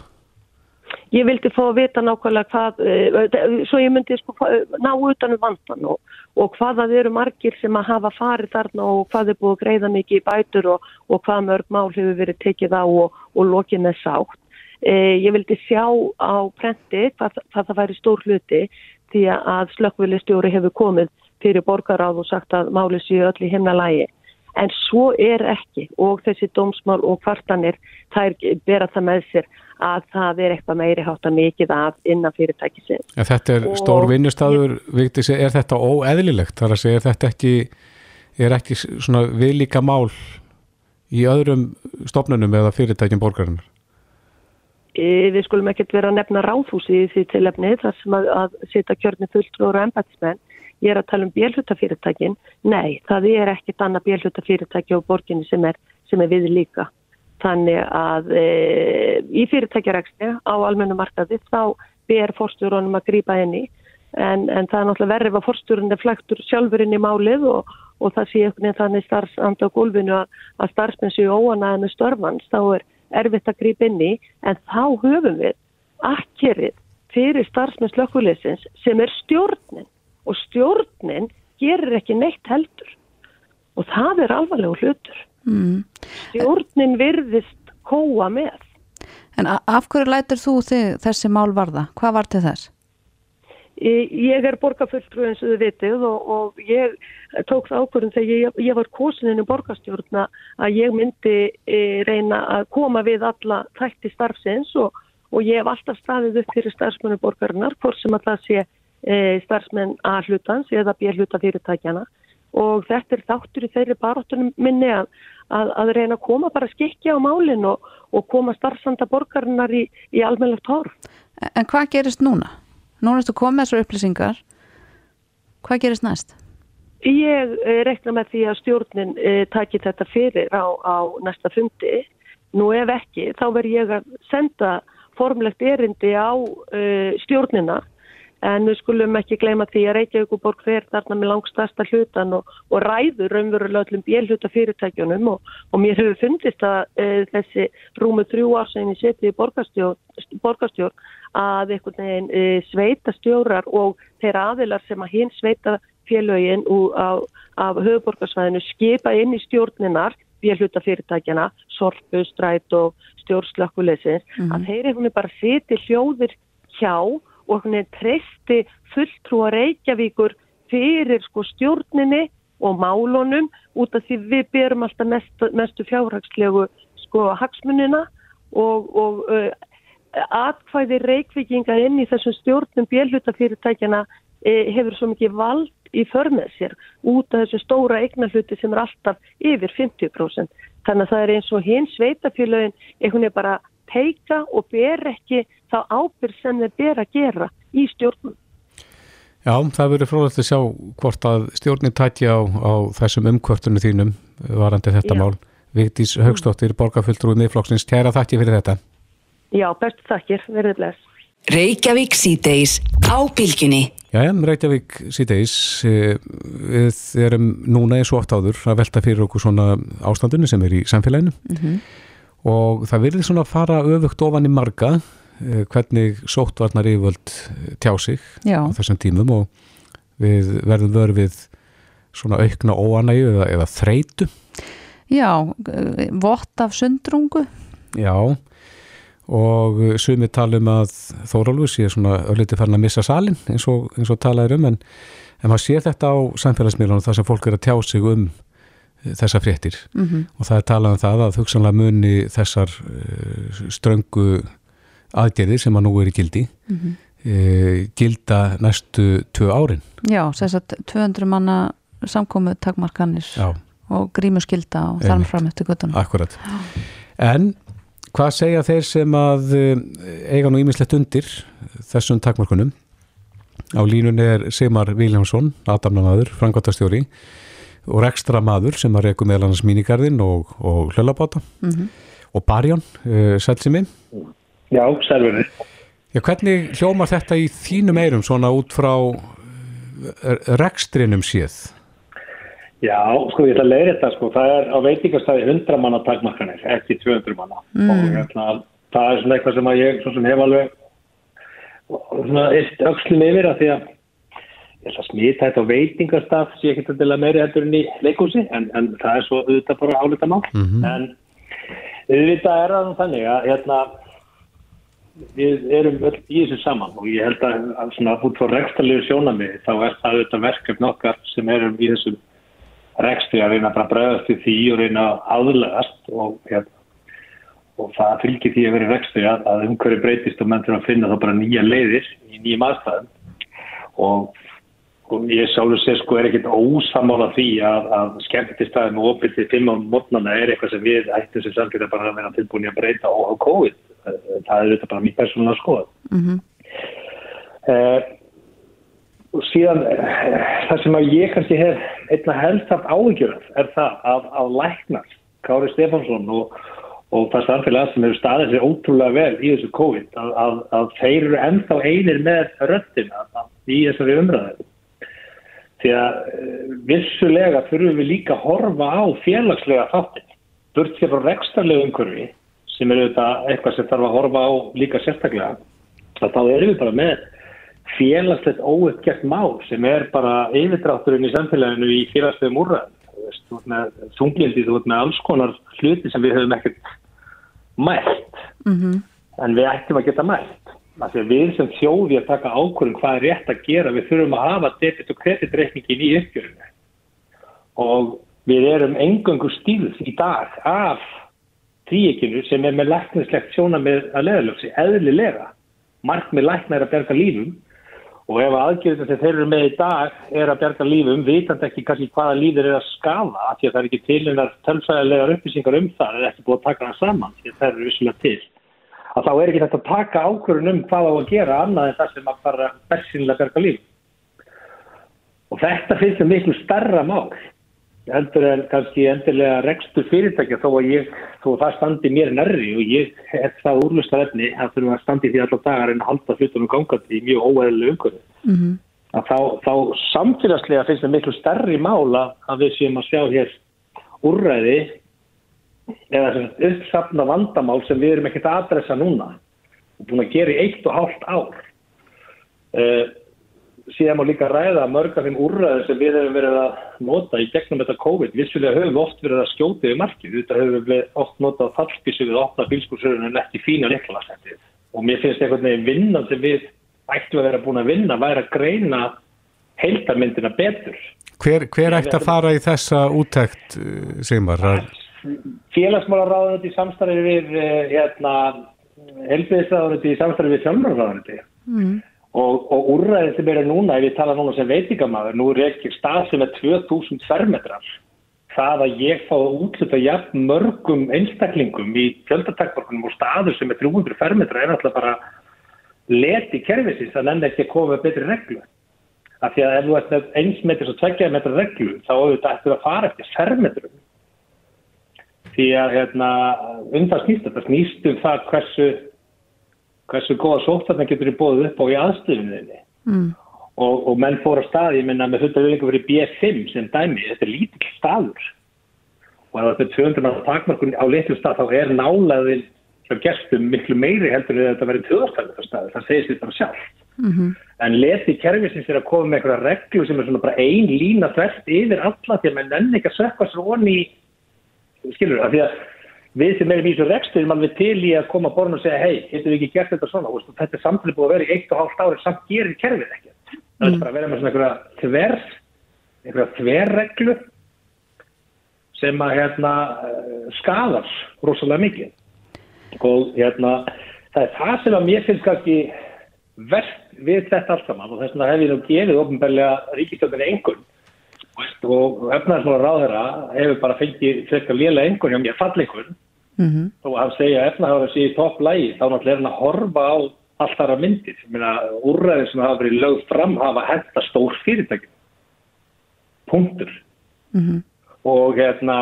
Ég vildi fá að vita nákvæmlega hvað, uh, svo ég myndi sko, ná utan um vandan og, og hvað það eru margir sem að hafa farið þarna og hvað er búið að greiða mikið í bætur og, og hvað mörg mál hefur verið tekið á og, og lokið með sátt. Uh, ég vildi sjá á prenti hvað, hvað það væri stór hluti því að slökkvölistjóri hefur komið fyrir borgaráð og sagt að máli séu öll í himnalægi. En svo er ekki og þessi dómsmál og kvartanir þær bera það með sér að það er eitthvað meiri hátt að mikið af innan fyrirtækisins. En þetta er Og- stór vinnustadur, Vigdís, er þetta óeðlilegt? Þar að segja, er þetta ekki, er ekki svona viðlíka mál í öðrum stofnunum eða fyrirtækjum borgarinnar? e, við skulum ekkert vera að nefna ráðhúsi í því tilefni þar sem að, að setja kjörni fulltrúur og embætismenn. Ég er að tala um björlutafyrirtækin. Nei, það er ekkert annað björlutafyrirtæki á borginni sem er, sem er við líka. Þannig að e, í fyrirtækjaræksti á almennu markaði þá ber fórstjórunum að grýpa henni en, en það er náttúrulega verið að fórstjórun er flektur sjálfur inn í málið og, og það sé einhvern veginn þannig starfsand á gólfinu að, að starfsmenn séu óanaði með störfans þá er erfitt að grípa inn í en þá höfum við akkerið fyrir starfsmenn slökkuleysins sem er stjórnin og stjórnin gerir ekki neitt heldur og það er alvarlega hlutur. Mm. Stjórnin virðist kóa með. En af hverju lætur þú þessi mál varða? Hvað var til þess? Ég er borgarfulltrú eins og þið vitið og, og ég tók það ákvörðum þegar ég, ég var kosininu borgarstjórna að ég myndi e, reyna að koma við alla þætti starfsins og, og ég hef alltaf staðið upp fyrir starfsmennu borgarinnar, hvort sem að það sé starfsmenn að hlutans eða bér hluta fyrirtækjana og þetta er þáttur í þeirri baróttunum minni að, að, að reyna að koma bara skikja á málinn og, og koma starfsanda borgarinnar í, í almennlegt horf. En hvað gerist núna? Nú erstu komið þessar upplýsingar. Hvað gerist næst? Ég eh, rekna með því að stjórnin eh, taki þetta fyrir á, á næsta fundi. Nú ef ekki, þá verð ég að senda formlegt erindi á uh, stjórnina en við skulum ekki gleyma því að Reykjavík og Borg fer þarna með langstasta hlutan og, og ræður raunverulega öllum bélhuta fyrirtækjunum og, og mér hefur fundist að e, þessi rúmu þrjú ársæðin í setið borgarstjórn að einhvern veginn e, sveita stjórar og þeirra aðilar sem að hinn sveita félögin af, af höfuborgarsvæðinu skipa inn í stjórninar bélhuta fyrirtækjana, sorpu, stræt og stjórnslökkuleysins, mm -hmm. að þeir veginn bara seti hljóðir hjá og hann treysti fulltrúa Reykjavíkur fyrir sko stjórninni og málunum út af því við berum alltaf mest, mestu fjárhagslegu sko hagsmunina og, og uh, atkvæði Reykjavíkinga inn í þessum stjórnum björlutafyrirtækjana uh, hefur svo mikið vald í förmið sér út af þessu stóra eignarhluti sem er alltaf yfir 50%. Þannig að það er eins og hins sveitafélagin einhvern veginn bara teika og ber ekki þá ábyrg sem þeir ber að gera í stjórnum. Já, það verður fróðilegt að sjá hvort að stjórnin tæti á, á þessum umkvörtunum þínum varandi þetta Já. mál. Vigdís Haugstóttir, borgarfulltrúið miðflokksins, kæra þakki fyrir þetta. Já, bestu þakkir, verður bless. Reykjavík síðdeis á bylginni. Já, Reykjavík síðdeis, eh, við erum núna eins og oft áður að velta fyrir okkur svona ástandunni sem er í samfélaginu. Mm -hmm og það virði svona að fara öfugt ofan í marga eh, hvernig sóttvarnar yfirvöld eh, tjá sig Já. á þessum tímum og við verðum vörfið svona aukna óanægu eða, eða þreitu Já, eh, vott af sundrungu Já og sumi talum að Þórólfur sé svona ölliti farin að missa salin eins og, og talaður um en, en maður sé þetta á samfélagsmiðlunum þar sem fólk er að tjá sig um þessa fréttir mm -hmm. og það er talað um það að hugsanlega muni þessar uh, ströngu aðgerðir sem að nú er í gildi mm -hmm. uh, gilda næstu tvö árin. Já, þess að 200 manna samkomu takmarkanir Já. og grímuskylda og þarm fram eftir guttunum. Akkurat. En hvað segja þeir sem að uh, eiga nú ímislegt undir þessum takmarkunum? Á línun er Sigmar Viljámsson, Adamnamaður, frangvátastjóri og rekstra maður sem að reyku meðal annars mínigarðin og, og hlölabáta mm -hmm. og Barjón, uh, eh, sælsimi Já, sælverði Já, hvernig hljómar þetta í þínum eirum svona út frá eh, rekstrinum séð? Já, sko ég ætla að leiða þetta sko, það er á veitingastæði 100 manna takmarkanir, ekki 200 manna mm. og hérna, það er svona eitthvað sem að ég sem hef alveg svona eitt öllum yfir að því að ég held að smita þetta á veitingastaf sé ekki til að meiri hættur enn í leikúsi en, en það er svo auðvitað bara álita mál mm -hmm. en auðvitað er það þannig að hérna, við erum öll í þessu saman og ég held að, að svona út frá rekstalegu sjónami þá er það auðvitað verkefn okkar sem erum í þessum rekstri að reyna bara bregðast til því og reyna að aðlegast og, hérna, og það fylgir því að vera rekstri að, að umhverju breytist og menn þurfa að finna þá bara nýja leiðir í nýjum aðstæðum og og ég sjálfur sér sko er ekkert ósamála því að, að skemmtistæðin og opið til fimm á mótnana er eitthvað sem við ættum sem samfélag bara að vera tilbúin að breyta á COVID. Það er þetta bara mjög persónulega skoða. Mm -hmm. uh, og síðan uh, það sem að ég kannski hef einna helst haft áhyggjörð er það að, að læknar Kári Stefánsson og, og það samfélag sem eru staðið sér ótrúlega vel í þessu COVID að, að, að þeir eru ennþá einir með röttina í þessari umræðu því að eh, vissulega þurfum við líka að horfa á félagslega þáttin burt sér frá rekstarlegu umhverfi sem eru þetta eitthvað sem þarf að horfa á líka sérstaklega að þá erum við bara með félagslegt óuppgert mál sem er bara yfirdrátturinn í samfélaginu í félagslegum með þunglindi, þú veist með alls konar hluti sem við höfum ekkert mælt. Mm -hmm. en við ættum að geta mælt að við sem þjóði að taka ákvörðum hvað er rétt að gera, við þurfum að hafa debit og kreditreikningin í uppgjörinu. Og við erum engangu stíðs í dag af tríekinu sem er með læknislegt sjóna með að leðalöfsi, eðlilega. Mark með læknar að berga lífum. Og ef aðgjörðin sem þeir eru með í dag er að berga lífum, vitandi ekki kannski hvaða lífur er að skala, af því að það er ekki til einar tölfæðilegar upplýsingar um það, það er ekki búið að taka það saman, því að það eru visslega til að þá er ekki þetta að taka ákvörðun um hvað á að gera annað en það sem að fara bersinlega berga líf. Og þetta finnst mér miklu starra mál heldur en kannski endilega rekstur fyrirtækja þó að ég, þó að það standi mér nærri og ég er það úrlustar efni að þurfum að standi því allar dagar en að halda hlutunum gangandi í mjög óæðilega umhverju. Mm -hmm. Þá, þá samfélagslega finnst mér miklu starri mála að við séum að sjá hér úrræði eða uppsafna vandamál sem við erum ekkert að adressa núna. Og búin að gera í eitt og hálft ár. Uh, síðan má líka ræða mörgar þeim úrræðin sem við hefum verið að nota í gegnum þetta COVID, vissulega höfum við oft verið að skjóta yfir markið, þetta höfum við oft notað fallspísu við að opna bílskúrsörun en ekki fína leiklasættið og mér finnst einhvern veginn vinnan sem við ættum að vera búin að vinna væri að greina heildarmyndina betur. Hver, hver ætti að fara í þessa úttækt, Sigmar? Félagsmálaráðunandi í samstarfi við eh, hérna, helbiðisráðunandi í samstarfi við fjölmjörnráðunandi mm. og, og úrræðin sem eru núna, ef ég tala núna sem veitingamæður, nú er ekki stað sem er 2000 fermetrar. Það að ég fá að útluta jafn mörgum einstaklingum í fjöldatakborgunum og staður sem er 300 fermetra er alltaf bara leti kervisins að nefna ekki að koma með betri reglu. Af því að ef þú ert eins metris og tveggja metra reglu þá auðvitað ættu að fara eftir fermetrum því að hérna, um það snýst þetta snýst um það hversu hversu góða sóttarna getur bóðið upp á í aðstöðunni mm. og, og menn fór á stað, ég minna með þetta viðlengu verið B5 sem dæmi, þetta er lítill staður og ef þetta er 200 mann takmarkun á litil stað þá er nálaðin hjá gestum miklu meiri heldur en þetta verið töðarstæðið stað, það segir sér bara sjálf mm -hmm. en leti kervisins er að koma með eitthvað reglu sem er svona bara ein lína þvert yfir alla því að menn enn ekki að sökka svo onni í skilur það, því að við sem erum í þessu rekstur erum alveg til í að koma borna og segja hei, getur við ekki gert þetta svona? Og þetta er samtlið búið að vera í eitt og hálft ári samt gerir kerfið ekkert. Mm. það er bara að vera með svona einhverja tver einhverja tverreglu sem að hérna skadar rosalega mikið. Og hérna það er það sem að mér finnst kannski verðt við þetta allt saman og þess vegna hef ég nú gefið ofnbærlega ríkistjóðinni einhvern og efnaðarsmála ráðherra hefur bara fengið frekar lélega einhvern hjá mér falleikunn mm -hmm. og að segja efnaðarsmála sé í topp lægi þá náttúrulega er hann að horfa á allt þar að myndir úrræðin sem hafa verið lögð fram hafa hægt stór fyrirtæki. Punktur. Mm -hmm. og hérna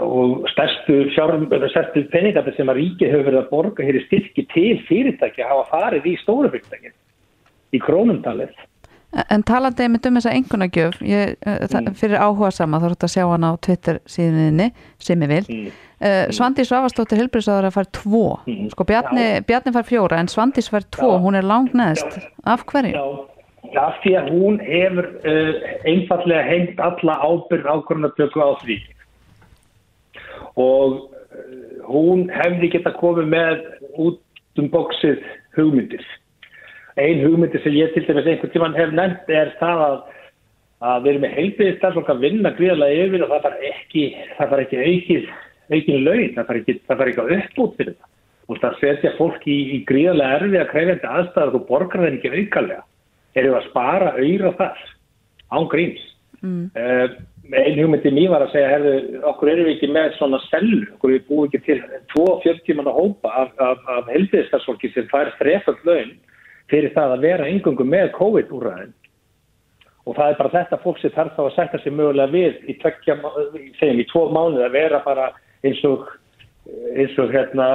og stærstu, stærstu peningar sem að ríki hefur verið að borga hér í styrki til fyrirtæki hafa farið í stóru fyrirtæki í krónumtalið En talandi einmitt um þessa engunagjöf ég, eh, mm. fyrir áhuga sama þá er þetta að sjá hana á Twitter síðuninni sem ég vil mm. uh, Svandi Svavastóttir Hilbriðsáður að fara tvo mm. sko Bjarni, Bjarni fara fjóra en Svandi fara tvo, Já. hún er langt neðst af hverju? Já, af því að hún hefur uh, einfallega hengt alla ábyrg ákvörðunartöku á því og uh, hún hefði geta komið með út um bóksið hugmyndir ein hugmyndi sem ég til dæmis einhvern tíman hef nefnt er það að, að við erum með heilbíðistarflokk að vinna gríðarlega yfir og það far ekki, það far ekki aukið, aukið laun, það far ekki, það far ekki að uppbútt fyrir það. Og það setja fólk í, í gríðarlega erfið að krefjandi aðstæða og borgar það ekki aukalega. Erum að spara auðra þar? án gríns mm. uh, einn hugmyndi mér var að segja herðu, okkur erum við ekki með svona sellu okkur við búum ekki til 2-40 manna hópa af, af, af heldiðstarfsfólki sem fær þrefald laun fyrir það að vera yngöngu með COVID-úræðin og það er bara þetta fólk sem þarf þá að setja sig mögulega við í, tvekja, segjum, í tvo mánuð að vera bara eins og eins og hérna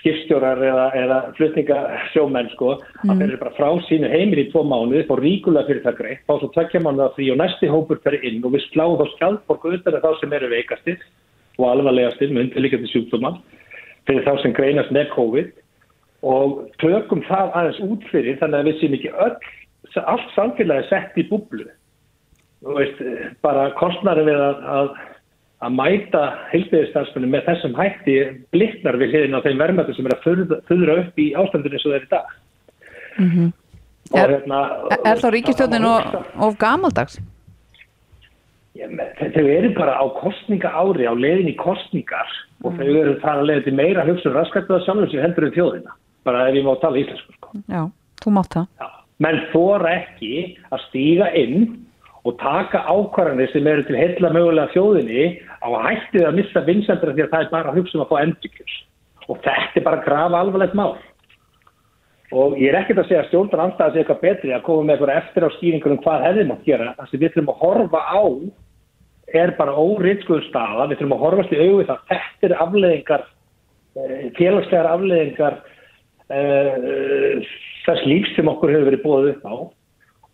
skipstjórar eða, eða flutningasjómenn sko, mm. að þeir eru bara frá sínu heimir í tvo mánuði, fá ríkulega fyrir það greitt, fá svo tvekja mánuða því og næsti hópur fyrir inn og við sláðum þá skjaldborgu undan þá sem eru veikastir og alvarlegastir með undirlikandi sjúkdóman fyrir þá sem greinast með COVID og tökum það aðeins út fyrir þannig að við séum ekki öll, allt samfélagi sett í búblu og veist, bara kostnari við að, að að mæta heilbæðistansfunum með þessum hætti bliknar við hliðin á þeim verðmættu sem er að föðra upp í ástandinu eins og er í dag. Mm -hmm. Er, hérna, er þá ríkistjóðin of gamaldags? Ja, þau eru bara á kostninga ári, á leðin í kostningar og þau eru það að leiða til meira hugsun raskættuða samlum sem heldur um þjóðina, bara ef ég má tala íslensku. Sko. Já, þú mátt það. Já. Menn þóra ekki að stíga inn og taka ákvarðanir sem eru til heila mögulega þjóðinni á hættið að missa vinsendra því að það er bara að hugsa um að fá endurkjörs og þetta er bara að grafa alvarlegt mál og ég er ekkert að segja að stjórnar anstæða sé eitthvað betri að koma með eitthvað eftir á skýringur um hvað hefðum að gera það sem við þurfum að horfa á er bara óriðskuður staða við þurfum að horfast í auðvitað að þetta er afleðingar eh, félagslegar afleðingar þess lífs sem okkur hefur verið búið upp á.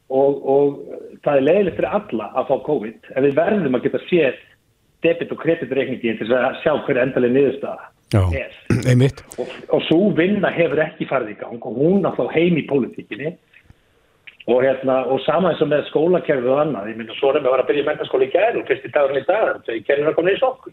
Og, og það er leiðilegt fyrir alla að fá COVID en við verðum að geta séð debit og kreditreikningi til að sjá hverju endalega niðurstaða er. og, og svo vinna hefur ekki farið í gang og hún alltaf heim í pólitíkinni. Og, hérna, og sama eins og með skólakerfið og annað, ég minna svo er með að að byrja mentaskóli í gæri og fyrst í dagurinn í dag þegar ég kennur að koma í sokku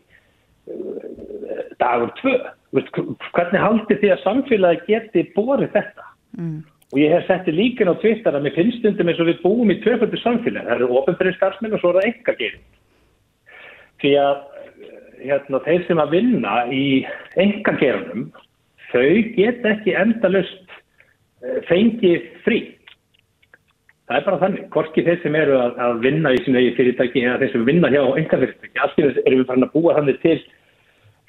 dagur tvö hvernig haldi því að samfélagi geti borið þetta? Mm. og ég hef settið líkin á Twitter að mér finnst stundum eins og við búum í tvöföldu samfélagi. Það eru ofinbyrjum starfsmenn og svo er það enga gerin því að hérna, þeir sem að vinna í engagerunum þau get ekki endalust eh, fengið frí. Það er bara þannig, korki þeir sem eru að, að vinna í sín vegi fyrirtæki eða þeir sem vinna hjá engafyrirtæki, allt í þess erum við farin að búa þannig til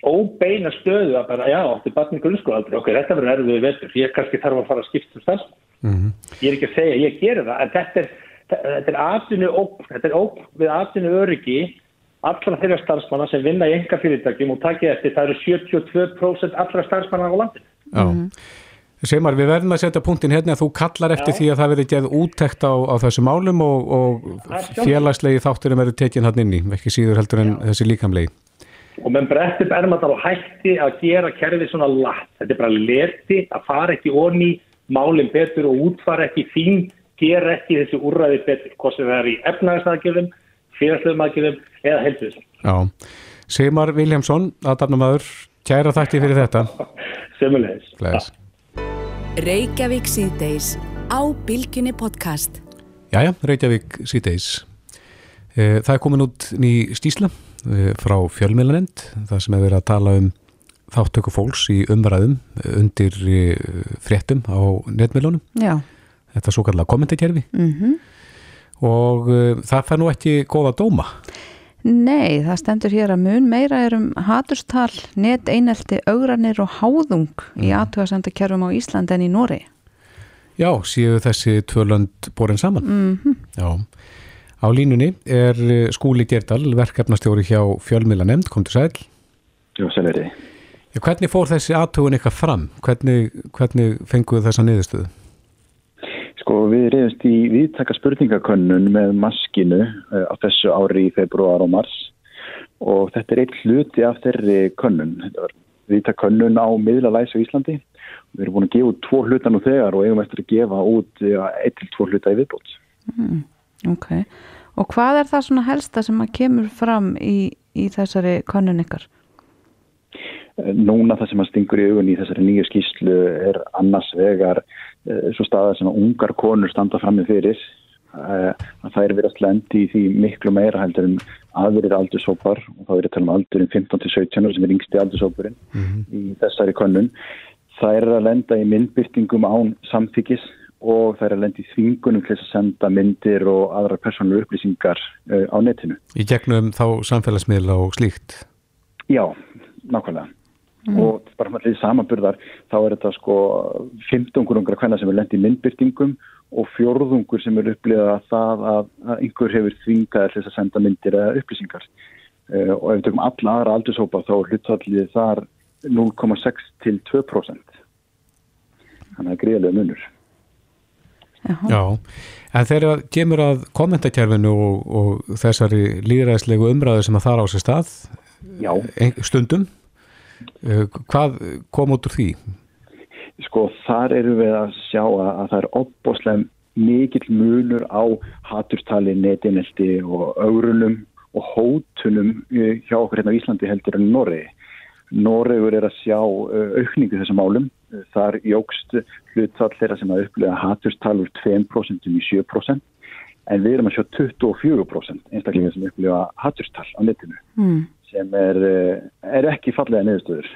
óbeina stöðu að bara, já, þetta er batni grunnskóaldri ok, þetta verður erfiðið vetur, ég kannski þarf að fara að skipta um stans mm -hmm. ég er ekki að segja, ég gerir það, en þetta er þetta er afsinu óp, þetta er óp við afsinu öryggi allra þeirra starfsmanna sem vinna í enga fyrirtækjum og takja eftir það eru 72% allra starfsmanna á landinu. Já, mm. Seymar, við verðum að setja punktin hérna að þú kallar eftir Já. því að það verði geð úttekt á, á þessu málum og, og félagslegi þátturum verður tekinn hann inni, ekki síður heldur en Já. þessi líkamlegi. Og menn breytti bermaðar og hætti að gera kerfið svona latt. Þetta er bara leti að fara ekki onni málinn betur og útfara ekki þín, gera ekki þessi úrræði betur, hvort sem það er í efnæðisnaðgjörðum félagslegum aðgjörðum eða helfisum. Já, Sigmar Viljámsson, aðdafnumöður, kæra þakki fyrir þetta. Semulegis. Reykjavík síðdeis á Bilginni podcast. Jæja, Reykjavík síðdeis. Eh, það er komin út ný stísla frá fjölmjölanend, það sem hefur verið að tala um þáttöku fólks í umræðum undir eh, fréttum á netmjölunum. Já. Þetta er svo kallar kommentarkerfi. Mhm. Mm og uh, það fær nú ekki góða dóma. Nei, það stendur hér að mun meira er um haturstal, net einelti, augranir og háðung mm. í aðtöðasendakerfum á Ísland en í Nóri. Já, séu þessi tvöland borin saman. Mm -hmm. Já, á línunni er uh, Skúli Gerdal, verkefnastjóri hjá Fjölmila nefnd, kom til sæl. Já, sæl er þið. Hvernig fór þessi aðtöðun eitthvað fram? Hvernig, hvernig fenguðu þessa niðurstöðu? Sko við reyðumst í viðtaka spurningakönnun með maskinu uh, á þessu ári í februar og mars og þetta er eitt hluti af þeirri könnun. Þetta var viðtaka könnun á miðlalæs á Íslandi. Við erum búin að gefa út tvo hluta nú þegar og eigum eftir að gefa út ja, eitt til tvo hluta í viðbót. Mm, ok. Og hvað er það svona helsta sem að kemur fram í, í þessari könnun ykkar? Núna það sem að stingur í augun í þessari nýju skýslu er annars vegar Eh, svo staða sem ungar konur standa fram með fyrir eh, að það er verið að slendi í því miklu meira heldur en aðverið aldursópar og þá er þetta um aldurinn 15-17 sem er yngsti aldursóparinn mm -hmm. í þessari konun það er að lenda í myndbyrtingum án samþykis og það er að lendi þvingunum til þess að senda myndir og aðra persónulega upplýsingar uh, á netinu. Í gegnum þá samfélagsmiðla og slíkt? Já, nákvæmlega. Mm. Og bara með því samanburðar þá er þetta sko 15 ungra hvenna sem er lendi í myndbyrtingum og fjórðungur sem er upplýðað að það að, að einhver hefur þvingaðir til þess að senda myndir eða upplýsingar. Uh, og ef við tökum alla aðra aldurshópa þá hlutallið þar 0,6 til 2%. Þannig að það er greiðlega munur. Já, en þegar kemur að kommentarkerfinu og, og þessari líðræðslegu umræðu sem að þar á sér stað Já. stundum, uh, hvað kom út úr því? Sko þar eru við að sjá að, að það er opbóslega mikill munur á haturstali, netinelti og aurunum og hótunum hjá okkur hérna á Íslandi heldur en Noregi. Noregur er að sjá aukningu þessum málum. Þar jógst hlutfall þeirra sem að upplega haturstal úr 2% í 7% en við erum að sjá 24% einstaklega sem upplega haturstal á netinu mm. sem er, er ekki fallega neðustöður.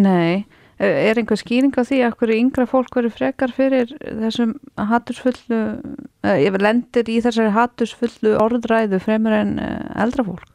Nei, er einhver skýring á því að hverju yngra fólk verið frekar fyrir þessum hatursfullu, eða lendir í þessari hatursfullu orðræðu fremur en eldra fólk?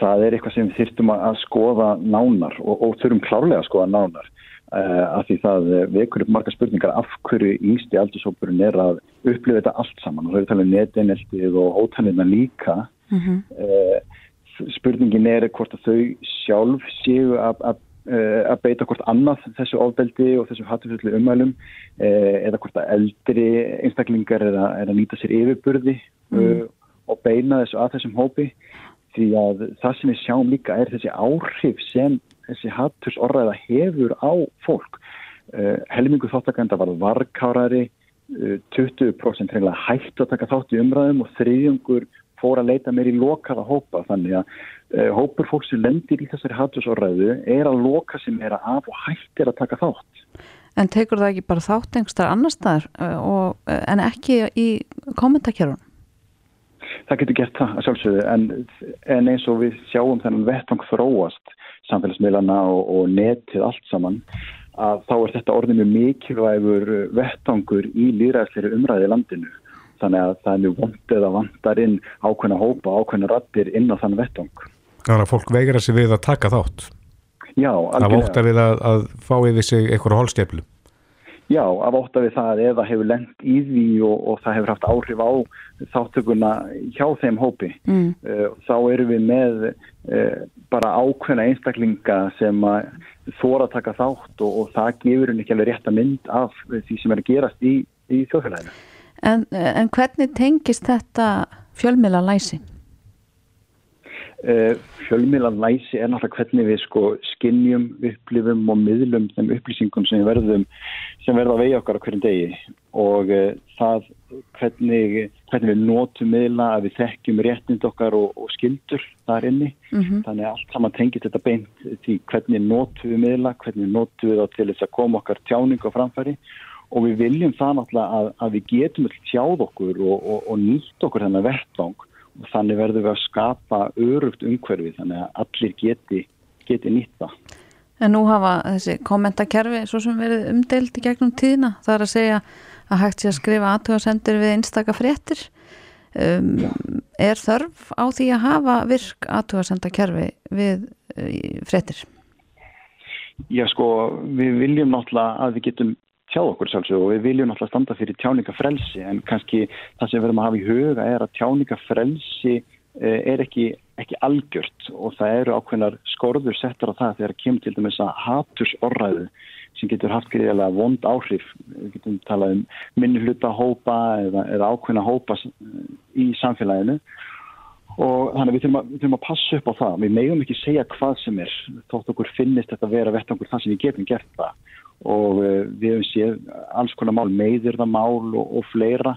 Það er eitthvað sem við þyrtum að skoða nánar og, og þurfum klárlega að skoða nánar uh, af því það vekur upp marga spurningar af hverju yngsti aldursópurinn er að upplifa þetta allt saman og það er talað um netineltið og hótanirna líka mm -hmm. uh, spurningin er hvort að þau sjálf séu að að beita hvort annað þessu ofbeldi og þessu hattifulli umælum eða hvort að eldri einstaklingar er að, er að nýta sér yfirburði mm. og beina þessu að þessum hópi því að það sem við sjáum líka er þessi áhrif sem þessi hattursorðaða hefur á fólk. Uh, helmingu þáttakanda var varkárari, uh, 20% reynilega hægt að taka þátt í umræðum og þriðjungur fór að leita meir í lokaða hópa þannig að uh, hópur fólk sem lendir í þessari hattursorðaðu er að loka sem er að af og hægt er að taka þátt. En tekur það ekki bara þátt einhverstaðar annar staðar en ekki í kommentarkerunum? Það getur gert það að sjálfsögðu en, en eins og við sjáum þennan vettvang þróast samfélagsmiðlana og, og netið allt saman að þá er þetta orðið mjög mikilvægur vettvangur í líðræðsleiri umræði landinu þannig að það er mjög vondið að vandar inn ákveðna hópa, ákveðna rattir inn á þann vettvang. Þannig að fólk veigra sig við að taka þátt? Já, algjörlega. Það vóttar við að, að fá yfir sig einhverju hólsteflu? Já, af ótta við það eða hefur lengt í því og, og það hefur haft áhrif á þáttökuna hjá þeim hópi. Mm. Uh, þá eru við með uh, bara ákveðna einstaklinga sem þóra að taka þátt og, og það gefur henni ekki alveg rétt að mynd af því sem er að gerast í, í þjóðfélaginu. En, en hvernig tengist þetta fjölmila læsi? Uh, fjölmiðlan læsi er náttúrulega hvernig við sko skinnjum, upplifum og miðlum þeim upplýsingum sem verðum sem verða að vegi okkar á hverjum degi. Og uh, það hvernig, hvernig við nótum miðla að við þekkjum réttind okkar og, og skildur þar inni. Mm -hmm. þannig að allt saman tengir þetta beint því hvernig nótum við miðla, hvernig nótum við þá til þess að koma okkar tjáning á framfæri. Og við viljum það náttúrulega að, að við getum alltaf tjáð okkur og, og, og nýtt okkur þennan verðlang og þannig verðum við að skapa örugt umhverfi þannig að allir geti, geti nýtta. En nú hafa þessi kommentakerfi svo sem verið umdeild í gegnum tíðina, það er að segja að hægt sé að skrifa aðtöðasendur við einstaka fréttir. Um, er þörf á því að hafa virk aðtöðasendakerfi við uh, fréttir? Já sko, við viljum náttúrulega að við getum tjá okkur sjálfsög og við viljum alltaf standa fyrir tjáningafrelsi en kannski það sem við verðum að hafa í huga er að tjáningafrelsi eh, er ekki, ekki algjört og það eru ákveðnar skorður settar á það þegar kemur til dæmis að hatursorræðu sem getur haft greiðilega vond áhrif. Við getum talað um minni hluta hópa eða, eða ákveðna hópa í samfélaginu og þannig við þurfum, að, við þurfum að passa upp á það. Við megum ekki segja hvað sem er þótt okkur finnist þetta að vera vettangur það sem við getum gert það og uh, við hefum séð alls konar mál, meðirðamál og, og fleira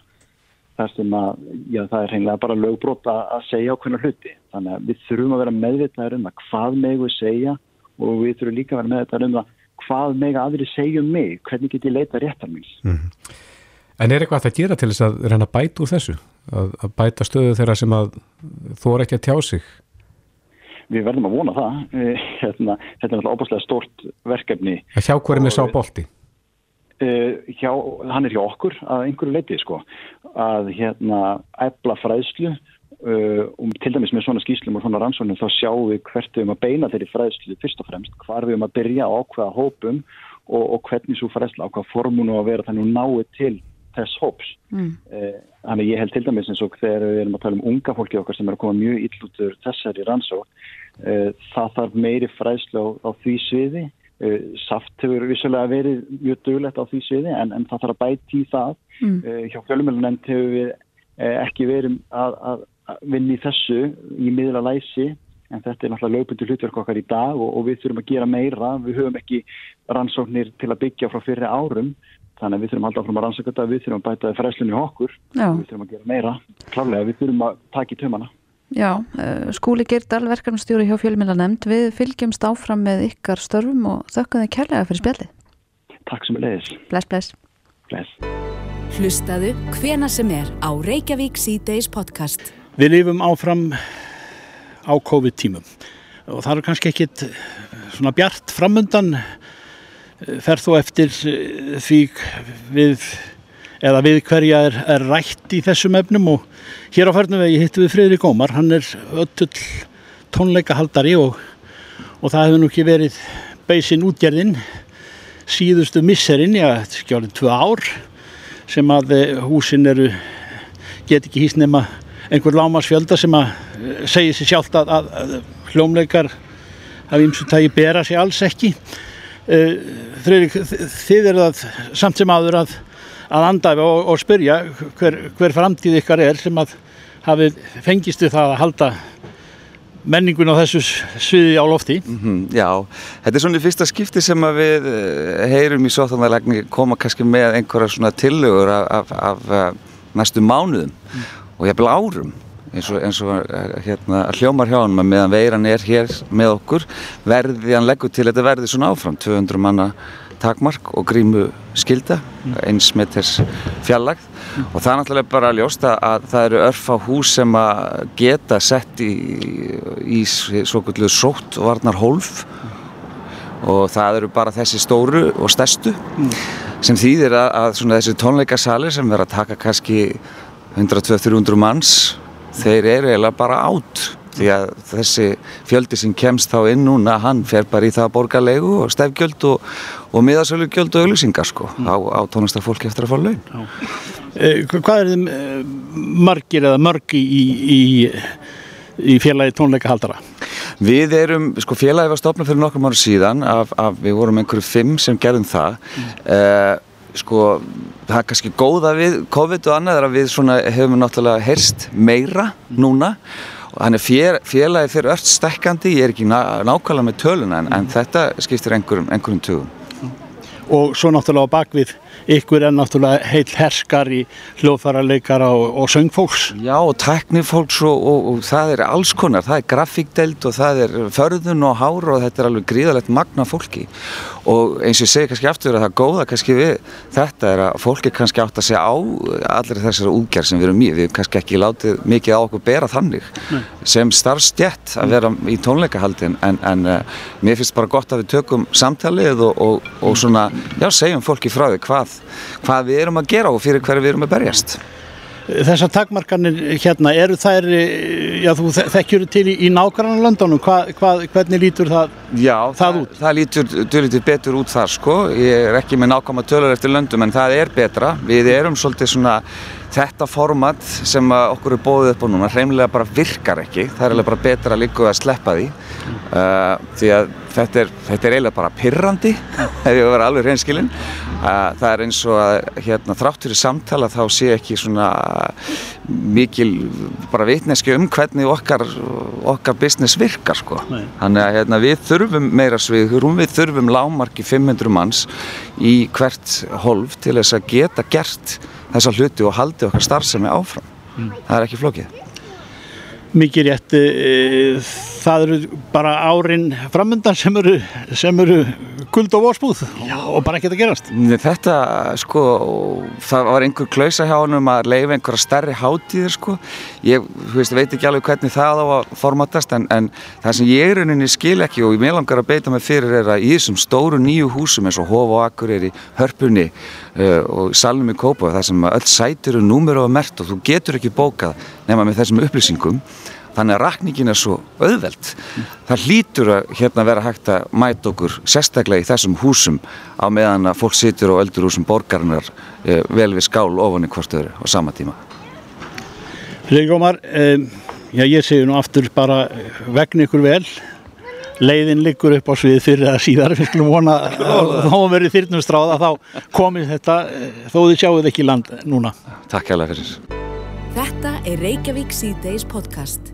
þar sem að já, það er hreinlega bara lögbrót að segja okkurna hluti. Þannig að við þurfum að vera meðvitaður um það hvað megu við segja og við þurfum líka að vera meðvitaður um það hvað megu aðri segja um mig, hvernig get ég leita réttar mín. Mm -hmm. En er eitthvað að gera til þess að reyna bæta úr þessu? Að, að bæta stöðu þeirra sem að er ekki að tjá sig? Við verðum að vona það. Eh, hérna, þetta er náttúrulega óbúslega stort verkefni. Að hjá hverjum er sá bólti? Uh, hjá, hann er hjá okkur að einhverju leiti sko. Að hérna efla fræðslu uh, um til dæmis með svona skýslum og svona rannsóknum þá sjáum við hvert við um að beina þeirri fræðslu fyrst og fremst, hvar við um að byrja á ákveða hópum og, og hvernig svo fræðslu á hvað formunu að vera þannig náu til þess hóps. Mm. uh, þannig ég held til dæmis eins og þegar við erum að tala um unga fólki okkar sem er að koma mjög illútur þessari rannsókn uh, það þarf meiri fræðslu á, á því sviði. Uh, saft hefur vissulega verið mjög duglegt á því sviði en, en það þarf að bæti í það. Mm. hjá fjölumjölunemnd hefur við ekki verið að, að, að vinna í þessu í miðla læsi en þetta er náttúrulega lögbundu hlutverk okkar í dag og, og við þurfum að gera meira. Við höfum ekki rannsóknir til að byggja frá fyrri árum þannig að við þurfum alltaf að rannsaka þetta við þurfum að bæta fræslunni okkur Já. við þurfum að gera meira klálega við þurfum að taka í tömana Já, uh, skúli Geirdal, verkefnastjóri hjá fjölmjöla nefnd, við fylgjumst áfram með ykkar störfum og þökkum þið kærlega fyrir spjallið. Takk sem er leiðis Bless, bless. Bless. Hlustaðu hvena sem er á Reykjavík C-Days podcast. Við lifum áfram á COVID-tímum og það er kannski ekkit eh, svona bjart framundan eh, fer þú eftir eh, því við eða við hverja er, er rætt í þessum efnum? Og hér á færnum vegi hittum við Friðrik Ómar, hann er öll tónleikahaldari og, og það hefur nú ekki verið beisin útgerðin síðustu misserinn, já, þetta er ekki árið tvö ár sem að eh, húsin eru get ekki hýst nema einhver lámasfjölda sem að eh, segir sér sjálft að, að, að hljómleikar af ymsum tagi bera sig alls ekki Freyrík, þi- þið eru það samt sem aður að, að andafi og, og spyrja hver, hver framtíð ykkar er sem að hafið fengist við það að halda menningun á þessu sviði á lofti. Mhm, Já, þetta er svona í fyrsta skipti sem við eh, heyrum í sóttanarlegni koma kannski með einhverja svona tillögur af, af, af eh, næstu mánuðum og jafnvel árum eins og, eins og eh, hérna, hljómar hjá hann meðan veiran er hér með okkur verði hann leggur til þetta verði svona áfram. 200 manna takmark og grímu skilda eins meters fjallag og það er náttúrulega bara að- að það eru örf á hús sem að geta sett í, í svo kvöldu sótt varnar hólf og það eru bara þessi stóru og stærstu sem þýðir að, að þessi tónleikasalir sem verða að taka kannski 100-200-300 manns þeir eru eiginlega bara átt því að þessi fjöldi sem kemst þá inn núna, hann fer bara í það að borga leigu og stefgjöld og, og miðasölugjöld og auðlýsingar sko á, á tónlistarfólki eftir að fá laun Eh, Hvað er þið eh, margir eða mörg í, í, í félagi tónleikahaldara? Við erum, sko félagi var stopnað fyrir nokkrum ára síðan af, af við vorum einhverju fimm sem gerðum það mm. Sko það er kannski góða við COVID og annað er að við svona hefum náttúrulega heyrst meira núna. Og þannig fél, félagi fyrir öll stekkandi ég er ekki ná, nákvæmlega með töluna en, en þetta skiptir einhverjum, einhverjum tugum. Og svo náttúrulega á bakvið ykkur er náttúrulega heill herskar í hljóðfærarleikara og, og söngfólks. Já og tæknifólks og, og, og það er alls konar, það er grafíkdelt og það er förðun og hár og þetta er alveg gríðalegt magna fólki. Og eins og ég segi kannski aftur að það góða kannski við þetta er að fólki kannski átt að segja á allir þessari útgerð sem við erum í, við erum kannski ekki látið mikið á okkur bera þannig Nei. sem starfstjett að vera í tónleikahaldin. En, en uh, mér finnst bara gott að við tökum samtalið og, og, og svona, já, segjum fólki frá því hvað, hvað við erum að gera og fyrir hverju við erum að berjast. Þessar takmarkanir hérna, eru þær, eh, já þú þe- þekkjur til í, í nágrannan löndunum, hva, hva, hvernig lítur það, Já, það út? það lítur dölítið betur út þar sko, ég er ekki með nákvæma tölur eftir löndum en það er betra, við erum svolítið svona þetta format sem að okkur er bóðið upp á núna hreinlega bara virkar ekki, það er eiginlega bara betra líka að sleppa því. Uh, því að þetta er, þetta er eiginlega bara pirrandi ef ég var alveg hreinskilinn. Uh, það er eins og að hérna, þrátt fyrir samtala þá sé ekki svona mikil bara vitneski um hvernig okkar, okkar business virkar sko. Nei. Þannig að hérna, við þurfum meira sviðhurum, við þurfum lámarki 500 manns í hvert holf til þess að geta gert þessa hluti og haldi okkar starfsemi áfram. Það er ekki flókið. Mikið rétt e, það eru bara árin framöndan sem eru, sem eru kuld og vorspúð og bara ekkert að gerast Þetta, sko, það var einhver klausa hjá honum að leifa einhverja stærri hátíðir, sko. Ég, veist, veit ekki alveg hvernig það á að formatast, en, en það sem ég rauninni skil ekki og ég með langar að beita mig fyrir er að í þessum stóru nýju húsum eins og Hof og Akkur er í Hörpunni uh, og Salnum í Kópa, það sem öll sætir eru númur og mert og þú getur ekki bókað nema með þessum upplýsingum þannig að rakningin er svo auðveld. Það hlýtur að hérna vera hægt að mæta okkur sérstaklega í þessum húsum á meðan að fólk situr á öldurhúsum borgarinnar eh, vel við skál ofan í hvort öðru á sama tíma. Friðrik Ómar, um, já ég segi nú aftur bara vegna ykkur vel. Leiðin liggur upp á svið fyrir að síðar við skulum vona að þá verið þyrnumstráð að þá komið þetta eh, þó þið sjáuð ekki land núna. Takk hjá fyrir. Þetta er Reykjavík C-Days podcast.